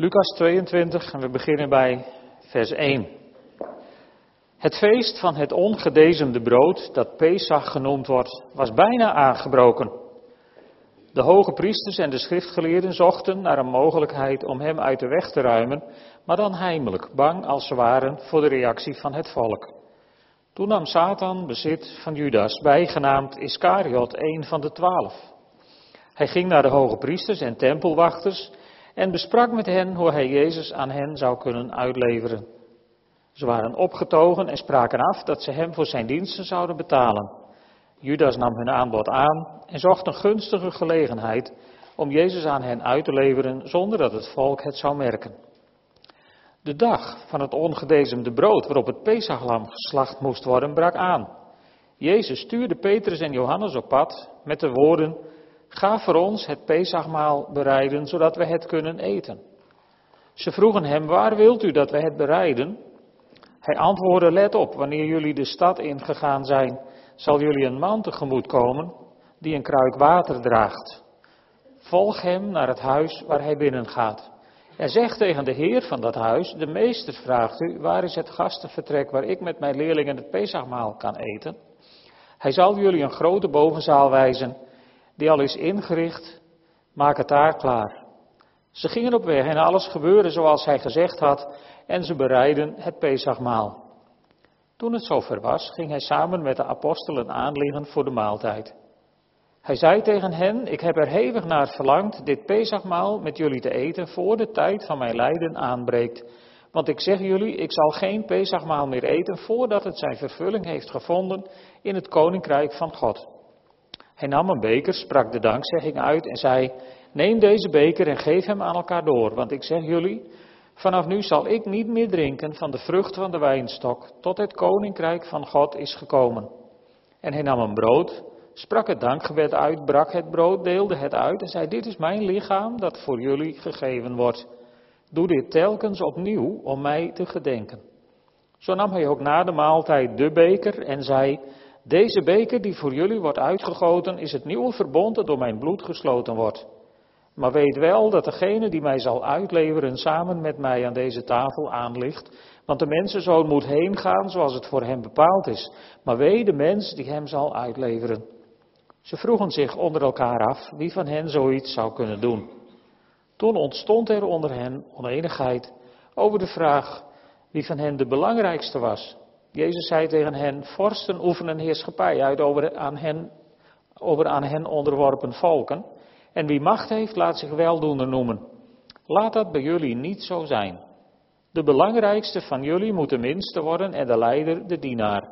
Lucas 22 en we beginnen bij vers 1. Het feest van het ongedezemde brood, dat Pesach genoemd wordt, was bijna aangebroken. De hoge priesters en de schriftgeleerden zochten naar een mogelijkheid om hem uit de weg te ruimen, maar dan heimelijk, bang als ze waren voor de reactie van het volk. Toen nam Satan bezit van Judas, bijgenaamd Iscariot, een van de twaalf. Hij ging naar de hoge priesters en tempelwachters en besprak met hen hoe hij Jezus aan hen zou kunnen uitleveren. Ze waren opgetogen en spraken af dat ze hem voor zijn diensten zouden betalen. Judas nam hun aanbod aan en zocht een gunstige gelegenheid om Jezus aan hen uit te leveren zonder dat het volk het zou merken. De dag van het ongedezemde brood waarop het Pesachlam geslacht moest worden brak aan. Jezus stuurde Petrus en Johannes op pad met de woorden: Ga voor ons het Pesachmaal bereiden, zodat we het kunnen eten. Ze vroegen hem: Waar wilt u dat we het bereiden? Hij antwoordde: Let op, wanneer jullie de stad ingegaan zijn, zal jullie een man tegemoet komen die een kruik water draagt. Volg hem naar het huis waar hij binnengaat. En zeg tegen de heer van dat huis: De meester vraagt u: Waar is het gastenvertrek waar ik met mijn leerlingen het Pesachmaal kan eten? Hij zal jullie een grote bovenzaal wijzen die al is ingericht, maak het daar klaar. Ze gingen op weg en alles gebeurde zoals hij gezegd had en ze bereidden het Pesachmaal. Toen het zover was, ging hij samen met de apostelen aanliggen voor de maaltijd. Hij zei tegen hen, ik heb er hevig naar verlangd dit Pesachmaal met jullie te eten voor de tijd van mijn lijden aanbreekt. Want ik zeg jullie, ik zal geen Pesachmaal meer eten voordat het zijn vervulling heeft gevonden in het koninkrijk van God. Hij nam een beker, sprak de dankzegging uit en zei: Neem deze beker en geef hem aan elkaar door, want ik zeg jullie: Vanaf nu zal ik niet meer drinken van de vrucht van de wijnstok, tot het koninkrijk van God is gekomen. En hij nam een brood, sprak het dankgebed uit, brak het brood, deelde het uit en zei: Dit is mijn lichaam dat voor jullie gegeven wordt. Doe dit telkens opnieuw om mij te gedenken. Zo nam hij ook na de maaltijd de beker en zei: deze beker die voor jullie wordt uitgegoten is het nieuwe verbond dat door mijn bloed gesloten wordt. Maar weet wel dat degene die mij zal uitleveren samen met mij aan deze tafel aanligt. Want de mensenzoon moet heen gaan zoals het voor hem bepaald is. Maar wee de mens die hem zal uitleveren. Ze vroegen zich onder elkaar af wie van hen zoiets zou kunnen doen. Toen ontstond er onder hen oneenigheid over de vraag wie van hen de belangrijkste was. Jezus zei tegen hen, vorsten oefenen heerschappij uit over aan, hen, over aan hen onderworpen volken. En wie macht heeft, laat zich weldoener noemen. Laat dat bij jullie niet zo zijn. De belangrijkste van jullie moet de minste worden en de leider de dienaar.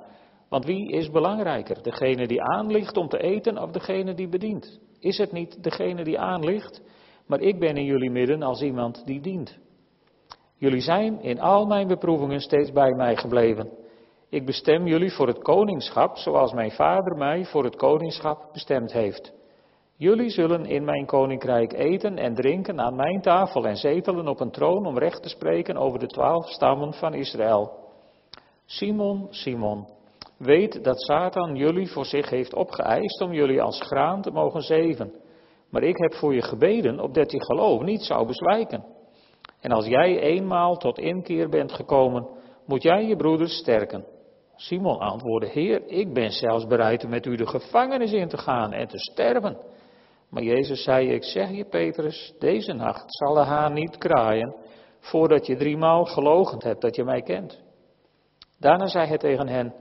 Want wie is belangrijker? Degene die aanligt om te eten of degene die bedient? Is het niet degene die aanligt? Maar ik ben in jullie midden als iemand die dient. Jullie zijn in al mijn beproevingen steeds bij mij gebleven. Ik bestem jullie voor het koningschap, zoals mijn vader mij voor het koningschap bestemd heeft. Jullie zullen in mijn koninkrijk eten en drinken aan mijn tafel en zetelen op een troon om recht te spreken over de twaalf stammen van Israël. Simon, Simon, weet dat Satan jullie voor zich heeft opgeëist om jullie als graan te mogen zeven. Maar ik heb voor je gebeden, opdat je geloof niet zou bezwijken. En als jij eenmaal tot inkeer bent gekomen, moet jij je broeders sterken. Simon antwoordde, Heer, ik ben zelfs bereid om met u de gevangenis in te gaan en te sterven. Maar Jezus zei, ik zeg je Petrus, deze nacht zal de haan niet kraaien, voordat je driemaal gelogend hebt dat je mij kent. Daarna zei hij tegen hen,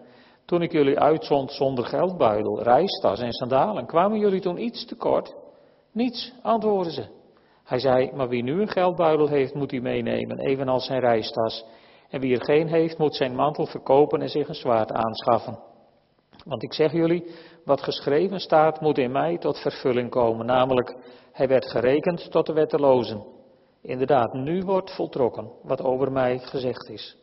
toen ik jullie uitzond zonder geldbuidel, reistas en sandalen, kwamen jullie toen iets tekort? Niets, antwoordden ze. Hij zei, maar wie nu een geldbuidel heeft, moet hij meenemen, evenals zijn reistas. En wie er geen heeft, moet zijn mantel verkopen en zich een zwaard aanschaffen. Want ik zeg jullie, wat geschreven staat, moet in mij tot vervulling komen. Namelijk, hij werd gerekend tot de wettelozen. Inderdaad, nu wordt voltrokken wat over mij gezegd is.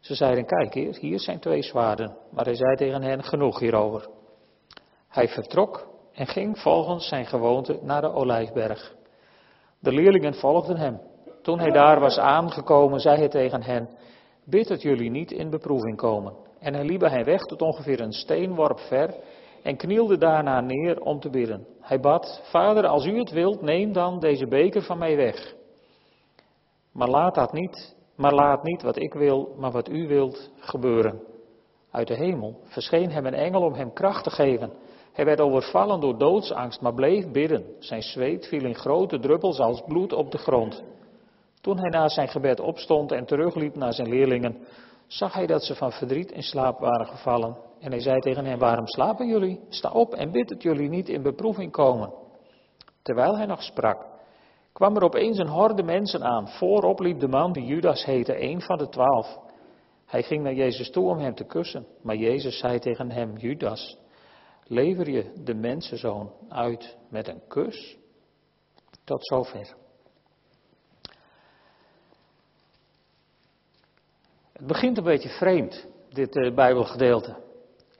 Ze zeiden, kijk hier, hier zijn twee zwaarden. Maar hij zei tegen hen, genoeg hierover. Hij vertrok en ging volgens zijn gewoonte naar de olijfberg. De leerlingen volgden hem. Toen hij daar was aangekomen, zei hij tegen hen, bid dat jullie niet in beproeving komen. En hij liep bij weg tot ongeveer een steenworp ver en knielde daarna neer om te bidden. Hij bad, Vader, als u het wilt, neem dan deze beker van mij weg. Maar laat dat niet, maar laat niet wat ik wil, maar wat u wilt gebeuren. Uit de hemel verscheen hem een engel om hem kracht te geven. Hij werd overvallen door doodsangst, maar bleef bidden. Zijn zweet viel in grote druppels als bloed op de grond. Toen hij na zijn gebed opstond en terugliep naar zijn leerlingen, zag hij dat ze van verdriet in slaap waren gevallen. En hij zei tegen hen, waarom slapen jullie? Sta op en bid dat jullie niet in beproeving komen. Terwijl hij nog sprak, kwam er opeens een horde mensen aan. Voorop liep de man die Judas heette, een van de twaalf. Hij ging naar Jezus toe om hem te kussen. Maar Jezus zei tegen hem, Judas, lever je de mensenzoon uit met een kus? Tot zover. Het begint een beetje vreemd, dit uh, Bijbelgedeelte.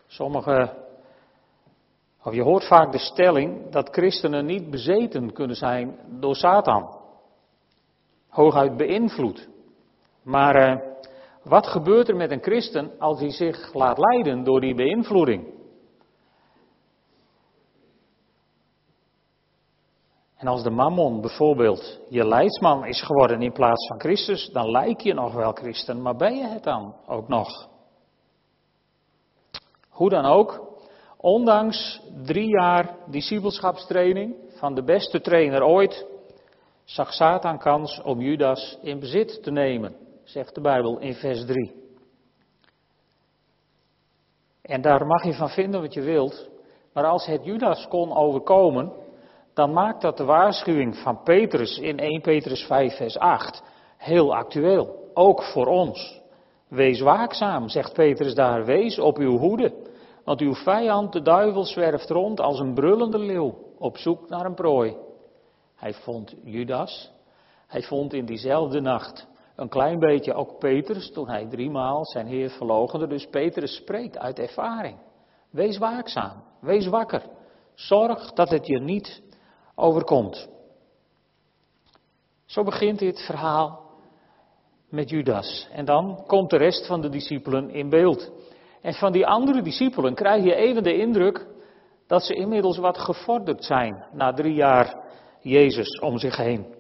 Sommige, of je hoort vaak de stelling dat christenen niet bezeten kunnen zijn door Satan. Hooguit beïnvloed. Maar uh, wat gebeurt er met een christen als hij zich laat leiden door die beïnvloeding? En als de mammon bijvoorbeeld je leidsman is geworden in plaats van Christus, dan lijk je nog wel christen, maar ben je het dan ook nog? Hoe dan ook, ondanks drie jaar discipelschapstraining van de beste trainer ooit, zag Satan kans om Judas in bezit te nemen, zegt de Bijbel in vers 3. En daar mag je van vinden wat je wilt, maar als het Judas kon overkomen, dan maakt dat de waarschuwing van Petrus in 1 Petrus 5, vers 8 heel actueel. Ook voor ons. Wees waakzaam, zegt Petrus daar. Wees op uw hoede. Want uw vijand, de duivel, zwerft rond als een brullende leeuw op zoek naar een prooi. Hij vond Judas. Hij vond in diezelfde nacht een klein beetje ook Petrus toen hij driemaal zijn Heer verloochende. Dus Petrus spreekt uit ervaring. Wees waakzaam. Wees wakker. Zorg dat het je niet overkomt. Zo begint dit verhaal met Judas. En dan komt de rest van de discipelen in beeld. En van die andere discipelen krijg je even de indruk dat ze inmiddels wat gevorderd zijn na drie jaar Jezus om zich heen.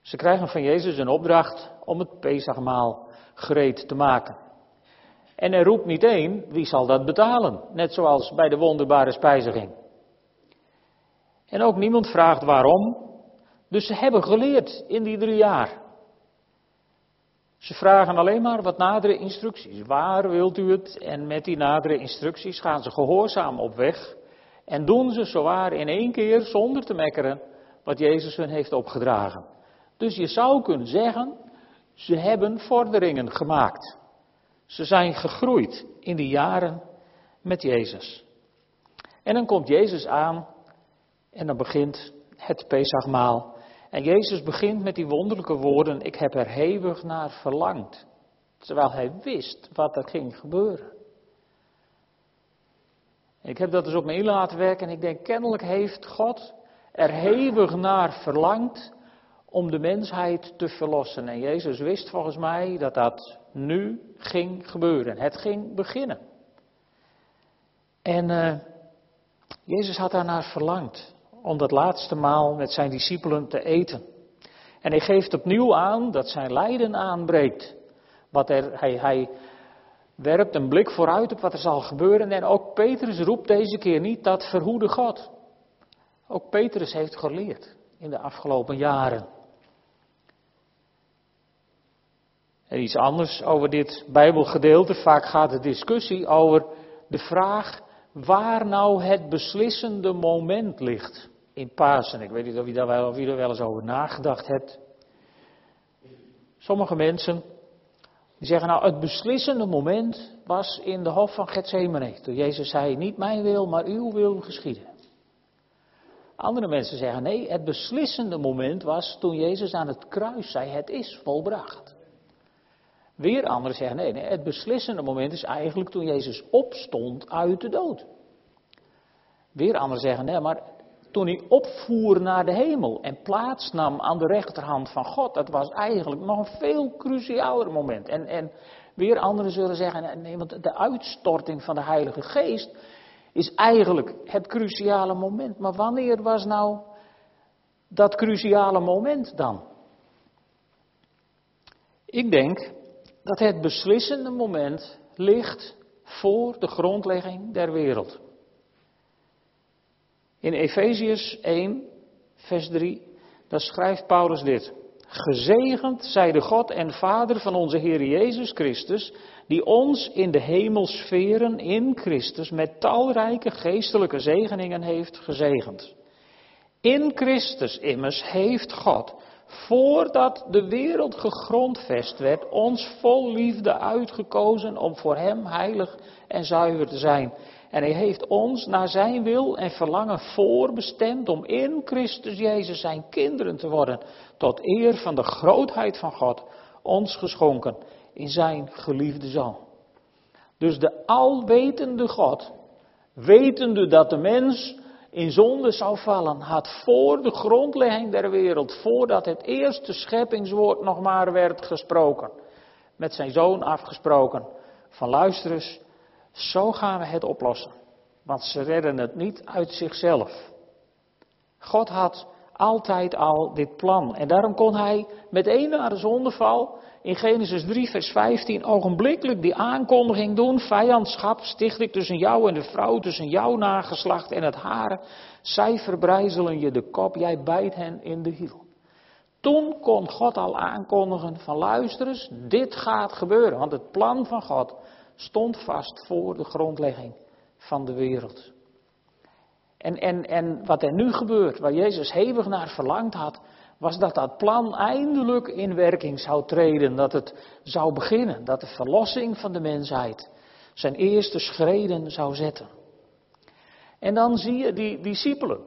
Ze krijgen van Jezus een opdracht om het Pesachmaal gereed te maken. En hij roept niet één, wie zal dat betalen? Net zoals bij de wonderbare spijziging. En ook niemand vraagt waarom. Dus ze hebben geleerd in die drie jaar. Ze vragen alleen maar wat nadere instructies. Waar wilt u het? En met die nadere instructies gaan ze gehoorzaam op weg. En doen ze zowaar in één keer zonder te mekkeren wat Jezus hun heeft opgedragen. Dus je zou kunnen zeggen, ze hebben vorderingen gemaakt. Ze zijn gegroeid in die jaren met Jezus. En dan komt Jezus aan en dan begint het Pesachmaal. En Jezus begint met die wonderlijke woorden, ik heb er hevig naar verlangd. Terwijl hij wist wat er ging gebeuren. Ik heb dat dus op me in laten werken en ik denk, kennelijk heeft God er hevig naar verlangd om de mensheid te verlossen. En Jezus wist volgens mij dat dat nu ging gebeuren. Het ging beginnen. En uh, Jezus had daarnaar verlangd om dat laatste maal met zijn discipelen te eten. En hij geeft opnieuw aan dat zijn lijden aanbreekt. Wat hij, hij werpt een blik vooruit op wat er zal gebeuren. En ook Petrus roept deze keer niet dat verhoede God. Ook Petrus heeft geleerd in de afgelopen jaren. En iets anders over dit Bijbelgedeelte. Vaak gaat de discussie over de vraag waar nou het beslissende moment ligt in Pasen. Ik weet niet of je daar wel, of er wel eens over nagedacht hebt. Sommige mensen die zeggen nou het beslissende moment was in de hof van Gethsemane. Toen Jezus zei niet mijn wil maar uw wil geschieden. Andere mensen zeggen nee het beslissende moment was toen Jezus aan het kruis zei het is volbracht. Weer anderen zeggen nee, nee het beslissende moment is eigenlijk toen Jezus opstond uit de dood. Weer anderen zeggen nee maar toen hij opvoer naar de hemel en plaatsnam aan de rechterhand van God. Dat was eigenlijk nog een veel crucialer moment. En, en weer anderen zullen zeggen, nee, want de uitstorting van de Heilige Geest is eigenlijk het cruciale moment. Maar wanneer was nou dat cruciale moment dan? Ik denk dat het beslissende moment ligt voor de grondlegging der wereld. In Efeziërs 1, vers 3, daar schrijft Paulus dit. Gezegend zij de God en Vader van onze Heer Jezus Christus, die ons in de hemelsferen in Christus met talrijke geestelijke zegeningen heeft gezegend. In Christus immers heeft God, voordat de wereld gegrondvest werd, ons vol liefde uitgekozen om voor Hem heilig en zuiver te zijn. En Hij heeft ons naar Zijn wil en verlangen voorbestemd om in Christus Jezus Zijn kinderen te worden, tot eer van de grootheid van God, ons geschonken in Zijn geliefde Zoon. Dus de alwetende God, wetende dat de mens in zonde zou vallen, had voor de grondlegging der wereld, voordat het eerste scheppingswoord nog maar werd gesproken, met zijn zoon afgesproken, van luister eens, zo gaan we het oplossen. Want ze redden het niet uit zichzelf. God had altijd al dit plan. En daarom kon hij meteen na de zondeval in Genesis 3, vers 15 ogenblikkelijk die aankondiging doen. Vijandschap sticht ik tussen jou en de vrouw, tussen jouw nageslacht en het haren. Zij verbrijzelen je de kop, jij bijt hen in de hiel. Toen kon God al aankondigen van luister eens, dit gaat gebeuren. Want het plan van God stond vast voor de grondlegging van de wereld. En, en, en wat er nu gebeurt, waar Jezus hevig naar verlangd had, was dat dat plan eindelijk in werking zou treden, dat het zou beginnen, dat de verlossing van de mensheid zijn eerste schreden zou zetten. En dan zie je die discipelen,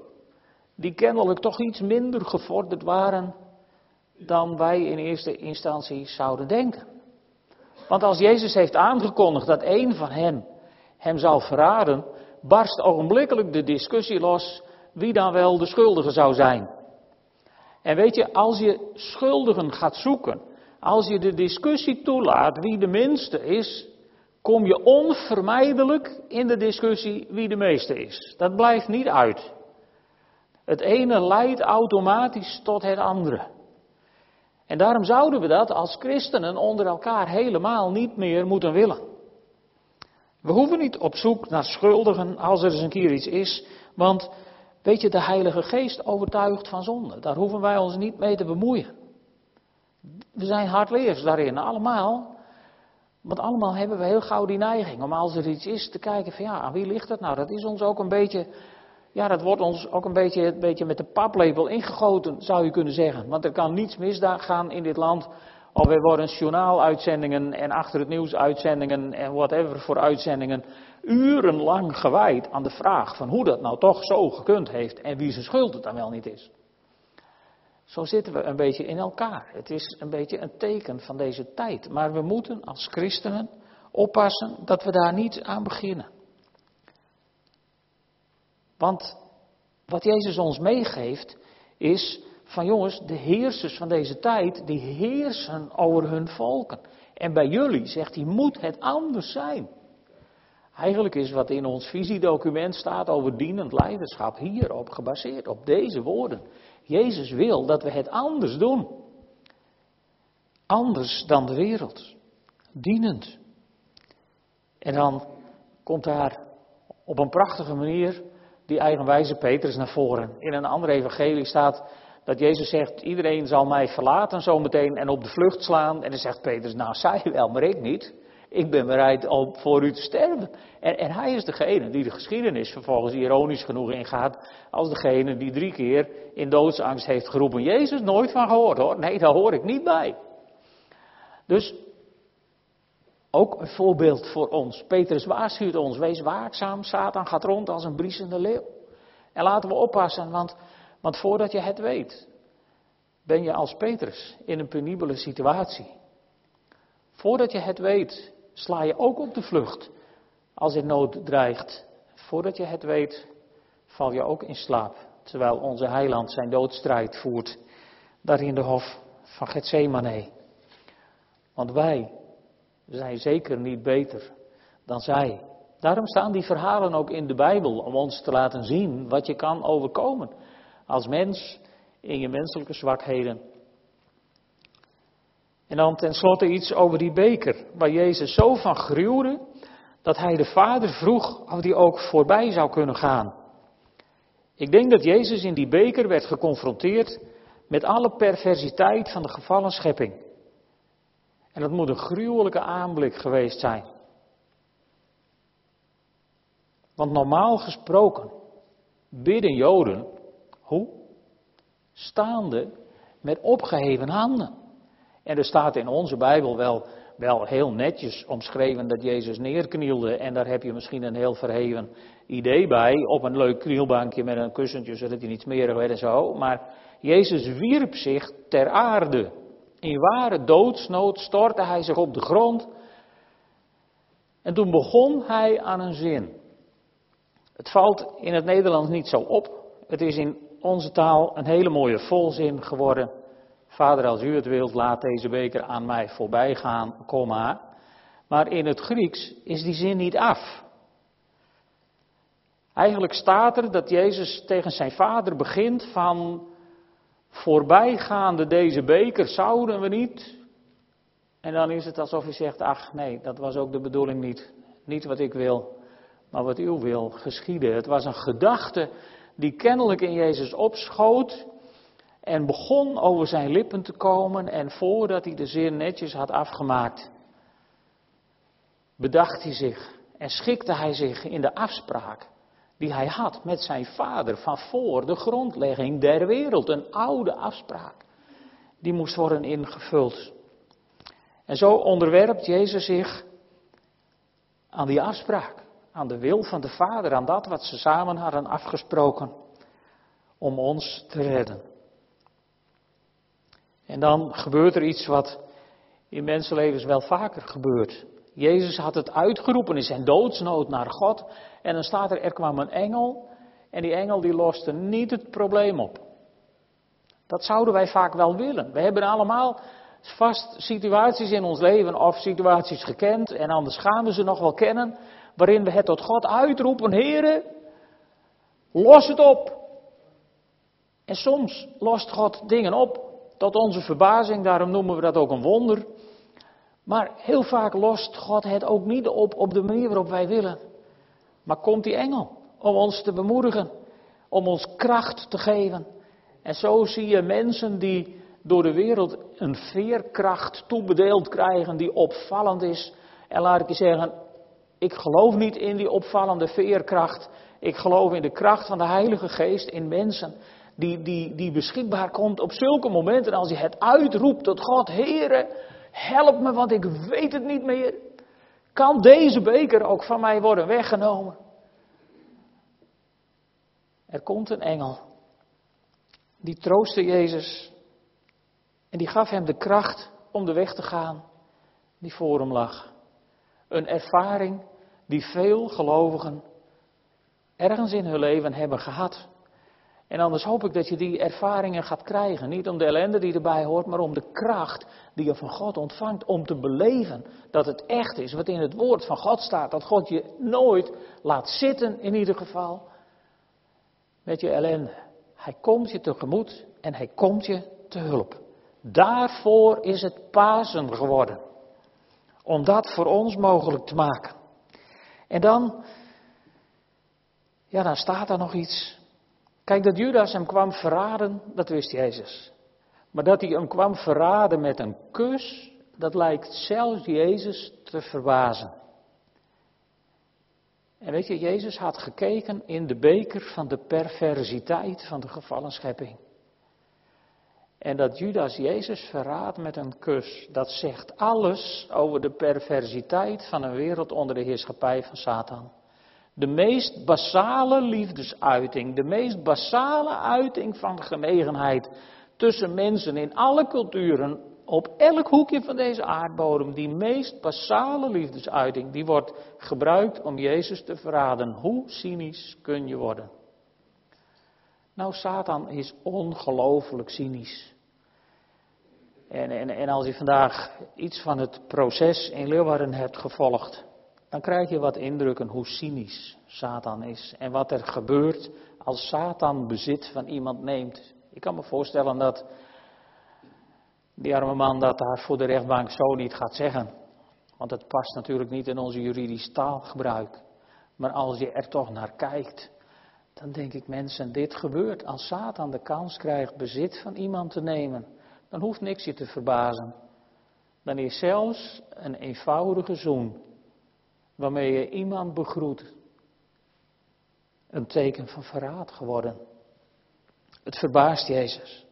die kennelijk toch iets minder gevorderd waren dan wij in eerste instantie zouden denken. Want als Jezus heeft aangekondigd dat een van hen hem zal verraden, barst ogenblikkelijk de discussie los wie dan wel de schuldige zou zijn. En weet je, als je schuldigen gaat zoeken, als je de discussie toelaat wie de minste is, kom je onvermijdelijk in de discussie wie de meeste is. Dat blijft niet uit. Het ene leidt automatisch tot het andere. En daarom zouden we dat als christenen onder elkaar helemaal niet meer moeten willen. We hoeven niet op zoek naar schuldigen als er eens een keer iets is, want weet je, de Heilige Geest overtuigt van zonde. Daar hoeven wij ons niet mee te bemoeien. We zijn hardleers daarin, allemaal. Want allemaal hebben we heel gauw die neiging om als er iets is te kijken van ja, aan wie ligt het nou? Dat is ons ook een beetje ja, dat wordt ons ook een beetje, een beetje met de paplepel ingegoten, zou je kunnen zeggen. Want er kan niets misgaan in dit land. Of er worden journaaluitzendingen en achter het nieuws uitzendingen en whatever voor uitzendingen urenlang gewijd aan de vraag van hoe dat nou toch zo gekund heeft en wie zijn schuld het dan wel niet is. Zo zitten we een beetje in elkaar. Het is een beetje een teken van deze tijd. Maar we moeten als christenen oppassen dat we daar niet aan beginnen. Want wat Jezus ons meegeeft is van jongens, de heersers van deze tijd, die heersen over hun volken. En bij jullie, zegt hij, moet het anders zijn. Eigenlijk is wat in ons visiedocument staat over dienend leiderschap hierop gebaseerd, op deze woorden. Jezus wil dat we het anders doen. Anders dan de wereld. Dienend. En dan komt daar op een prachtige manier die eigenwijze Petrus naar voren. In een andere evangelie staat dat Jezus zegt, iedereen zal mij verlaten zometeen en op de vlucht slaan. En dan zegt Petrus, nou zij wel, maar ik niet. Ik ben bereid om voor u te sterven. En, en hij is degene die de geschiedenis vervolgens ironisch genoeg ingaat. Als degene die drie keer in doodsangst heeft geroepen. Jezus, nooit van gehoord hoor. Nee, daar hoor ik niet bij. Dus ook een voorbeeld voor ons. Petrus waarschuwt ons, wees waakzaam, Satan gaat rond als een briesende leeuw. En laten we oppassen, want, want voordat je het weet, ben je als Petrus in een penibele situatie. Voordat je het weet, sla je ook op de vlucht als het nood dreigt. Voordat je het weet, val je ook in slaap, terwijl onze heiland zijn doodstrijd voert, daar in de hof van Gethsemane. Want wij, we zijn zeker niet beter dan zij. Daarom staan die verhalen ook in de Bijbel, om ons te laten zien wat je kan overkomen als mens in je menselijke zwakheden. En dan tenslotte iets over die beker, waar Jezus zo van gruwde, dat hij de Vader vroeg of die ook voorbij zou kunnen gaan. Ik denk dat Jezus in die beker werd geconfronteerd met alle perversiteit van de gevallen schepping. En dat moet een gruwelijke aanblik geweest zijn. Want normaal gesproken bidden Joden, hoe? Staande met opgeheven handen. En er staat in onze Bijbel wel, wel heel netjes omschreven dat Jezus neerknielde. En daar heb je misschien een heel verheven idee bij. Op een leuk knielbankje met een kussentje zodat hij niet smerig werd en zo. Maar Jezus wierp zich ter aarde. In ware doodsnood stortte hij zich op de grond. En toen begon hij aan een zin. Het valt in het Nederlands niet zo op. Het is in onze taal een hele mooie volzin geworden. Vader, als u het wilt, laat deze beker aan mij voorbij gaan, komma. Maar in het Grieks is die zin niet af. Eigenlijk staat er dat Jezus tegen zijn vader begint van voorbijgaande deze beker zouden we niet. En dan is het alsof hij zegt, ach nee, dat was ook de bedoeling niet. Niet wat ik wil, maar wat u wil geschieden. Het was een gedachte die kennelijk in Jezus opschoot en begon over zijn lippen te komen en voordat hij de zin netjes had afgemaakt, bedacht hij zich en schikte hij zich in de afspraak die hij had met zijn vader van voor de grondlegging der wereld. Een oude afspraak. Die moest worden ingevuld. En zo onderwerpt Jezus zich aan die afspraak. Aan de wil van de Vader, aan dat wat ze samen hadden afgesproken. Om ons te redden. En dan gebeurt er iets wat in mensenlevens wel vaker gebeurt. Jezus had het uitgeroepen in zijn doodsnood naar God. En dan staat er, er kwam een engel. En die engel die loste niet het probleem op. Dat zouden wij vaak wel willen. We hebben allemaal vast situaties in ons leven of situaties gekend. En anders gaan we ze nog wel kennen. Waarin we het tot God uitroepen, Heere, los het op. En soms lost God dingen op. Tot onze verbazing, daarom noemen we dat ook een wonder. Maar heel vaak lost God het ook niet op op de manier waarop wij willen. Maar komt die engel om ons te bemoedigen, om ons kracht te geven. En zo zie je mensen die door de wereld een veerkracht toebedeeld krijgen die opvallend is. En laat ik je zeggen, ik geloof niet in die opvallende veerkracht. Ik geloof in de kracht van de Heilige Geest in mensen. Die, die, die beschikbaar komt op zulke momenten als je het uitroept tot God, Heere, help me, want ik weet het niet meer. Kan deze beker ook van mij worden weggenomen? Er komt een engel. Die troostte Jezus. En die gaf hem de kracht om de weg te gaan die voor hem lag. Een ervaring die veel gelovigen ergens in hun leven hebben gehad. En anders hoop ik dat je die ervaringen gaat krijgen. Niet om de ellende die erbij hoort, maar om de kracht die je van God ontvangt. Om te beleven dat het echt is wat in het woord van God staat. Dat God je nooit laat zitten in ieder geval met je ellende. Hij komt je tegemoet en hij komt je te hulp. Daarvoor is het Pasen geworden. Om dat voor ons mogelijk te maken. En dan, ja, dan staat er nog iets. Kijk, dat Judas hem kwam verraden, dat wist Jezus. Maar dat hij hem kwam verraden met een kus, dat lijkt zelfs Jezus te verbazen. En weet je, Jezus had gekeken in de beker van de perversiteit van de gevallen schepping. En dat Judas Jezus verraadt met een kus, dat zegt alles over de perversiteit van een wereld onder de heerschappij van Satan. De meest basale liefdesuiting, de meest basale uiting van genegenheid tussen mensen in alle culturen, op elk hoekje van deze aardbodem, die meest basale liefdesuiting, die wordt gebruikt om Jezus te verraden. Hoe cynisch kun je worden? Nou, Satan is ongelooflijk cynisch. En, en, en als je vandaag iets van het proces in Leeuwarden hebt gevolgd, dan krijg je wat indrukken hoe cynisch Satan is. En wat er gebeurt als Satan bezit van iemand neemt. Ik kan me voorstellen dat die arme man dat daar voor de rechtbank zo niet gaat zeggen. Want het past natuurlijk niet in onze juridisch taalgebruik. Maar als je er toch naar kijkt, dan denk ik mensen, dit gebeurt als Satan de kans krijgt bezit van iemand te nemen. Dan hoeft niks je te verbazen. Dan is zelfs een eenvoudige zoen, waarmee je iemand begroet, een teken van verraad geworden. Het verbaast Jezus.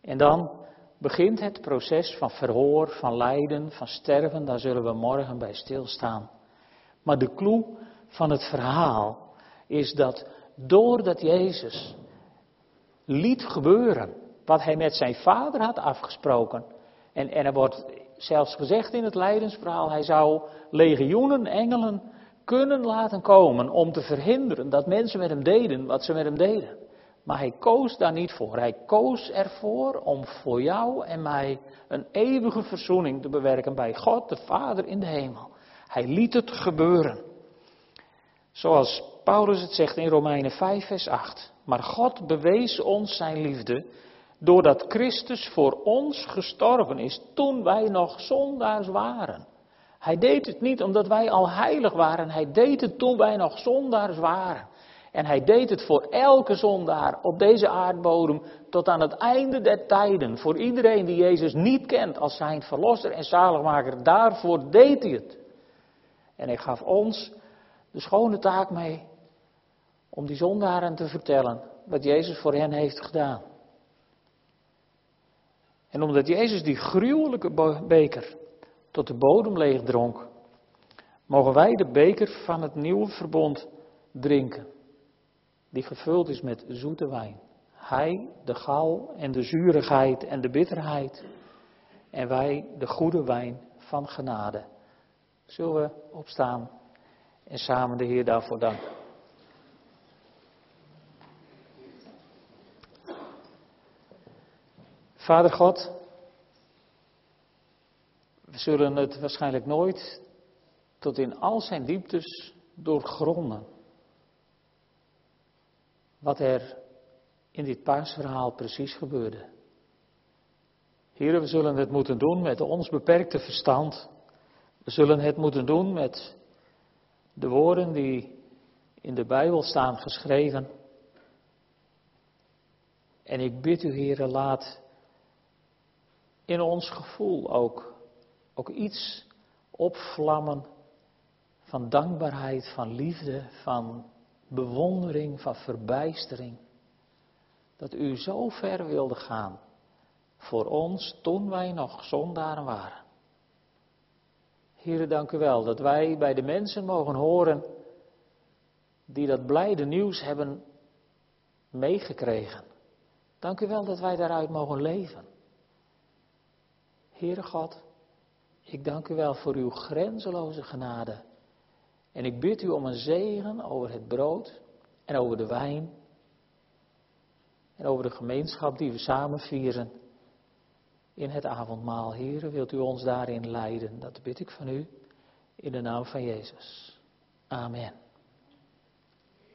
En dan begint het proces van verhoor, van lijden, van sterven. Daar zullen we morgen bij stilstaan. Maar de clue van het verhaal is dat doordat Jezus liet gebeuren wat hij met zijn vader had afgesproken. En, en er wordt zelfs gezegd in het lijdensverhaal, hij zou legioenen engelen kunnen laten komen om te verhinderen dat mensen met hem deden wat ze met hem deden. Maar hij koos daar niet voor. Hij koos ervoor om voor jou en mij een eeuwige verzoening te bewerken bij God, de Vader in de hemel. Hij liet het gebeuren. Zoals Paulus het zegt in Romeinen 5, vers 8. Maar God bewees ons zijn liefde doordat Christus voor ons gestorven is toen wij nog zondaars waren. Hij deed het niet omdat wij al heilig waren, hij deed het toen wij nog zondaars waren. En hij deed het voor elke zondaar op deze aardbodem tot aan het einde der tijden. Voor iedereen die Jezus niet kent als zijn verlosser en zaligmaker, daarvoor deed hij het. En hij gaf ons de schone taak mee om die zondaren te vertellen wat Jezus voor hen heeft gedaan. En omdat Jezus die gruwelijke beker tot de bodem leeg dronk, mogen wij de beker van het nieuwe verbond drinken, die gevuld is met zoete wijn. Hij de gal en de zurigheid en de bitterheid, en wij de goede wijn van genade. Zullen we opstaan en samen de Heer daarvoor danken? Vader God, we zullen het waarschijnlijk nooit tot in al zijn dieptes doorgronden. Wat er in dit paasverhaal precies gebeurde. Heren, we zullen het moeten doen met ons beperkte verstand. We zullen het moeten doen met de woorden die in de Bijbel staan geschreven. En ik bid u, heren, laat in ons gevoel ook, ook iets opvlammen van dankbaarheid, van liefde, van bewondering, van verbijstering. Dat u zo ver wilde gaan voor ons toen wij nog zondaren waren. Heren, dank u wel dat wij bij de mensen mogen horen die dat blijde nieuws hebben meegekregen. Dank u wel dat wij daaruit mogen leven. Heere God, ik dank u wel voor uw grenzeloze genade. En ik bid u om een zegen over het brood en over de wijn. En over de gemeenschap die we samen vieren in het avondmaal. Heere, wilt u ons daarin leiden? Dat bid ik van u in de naam van Jezus. Amen.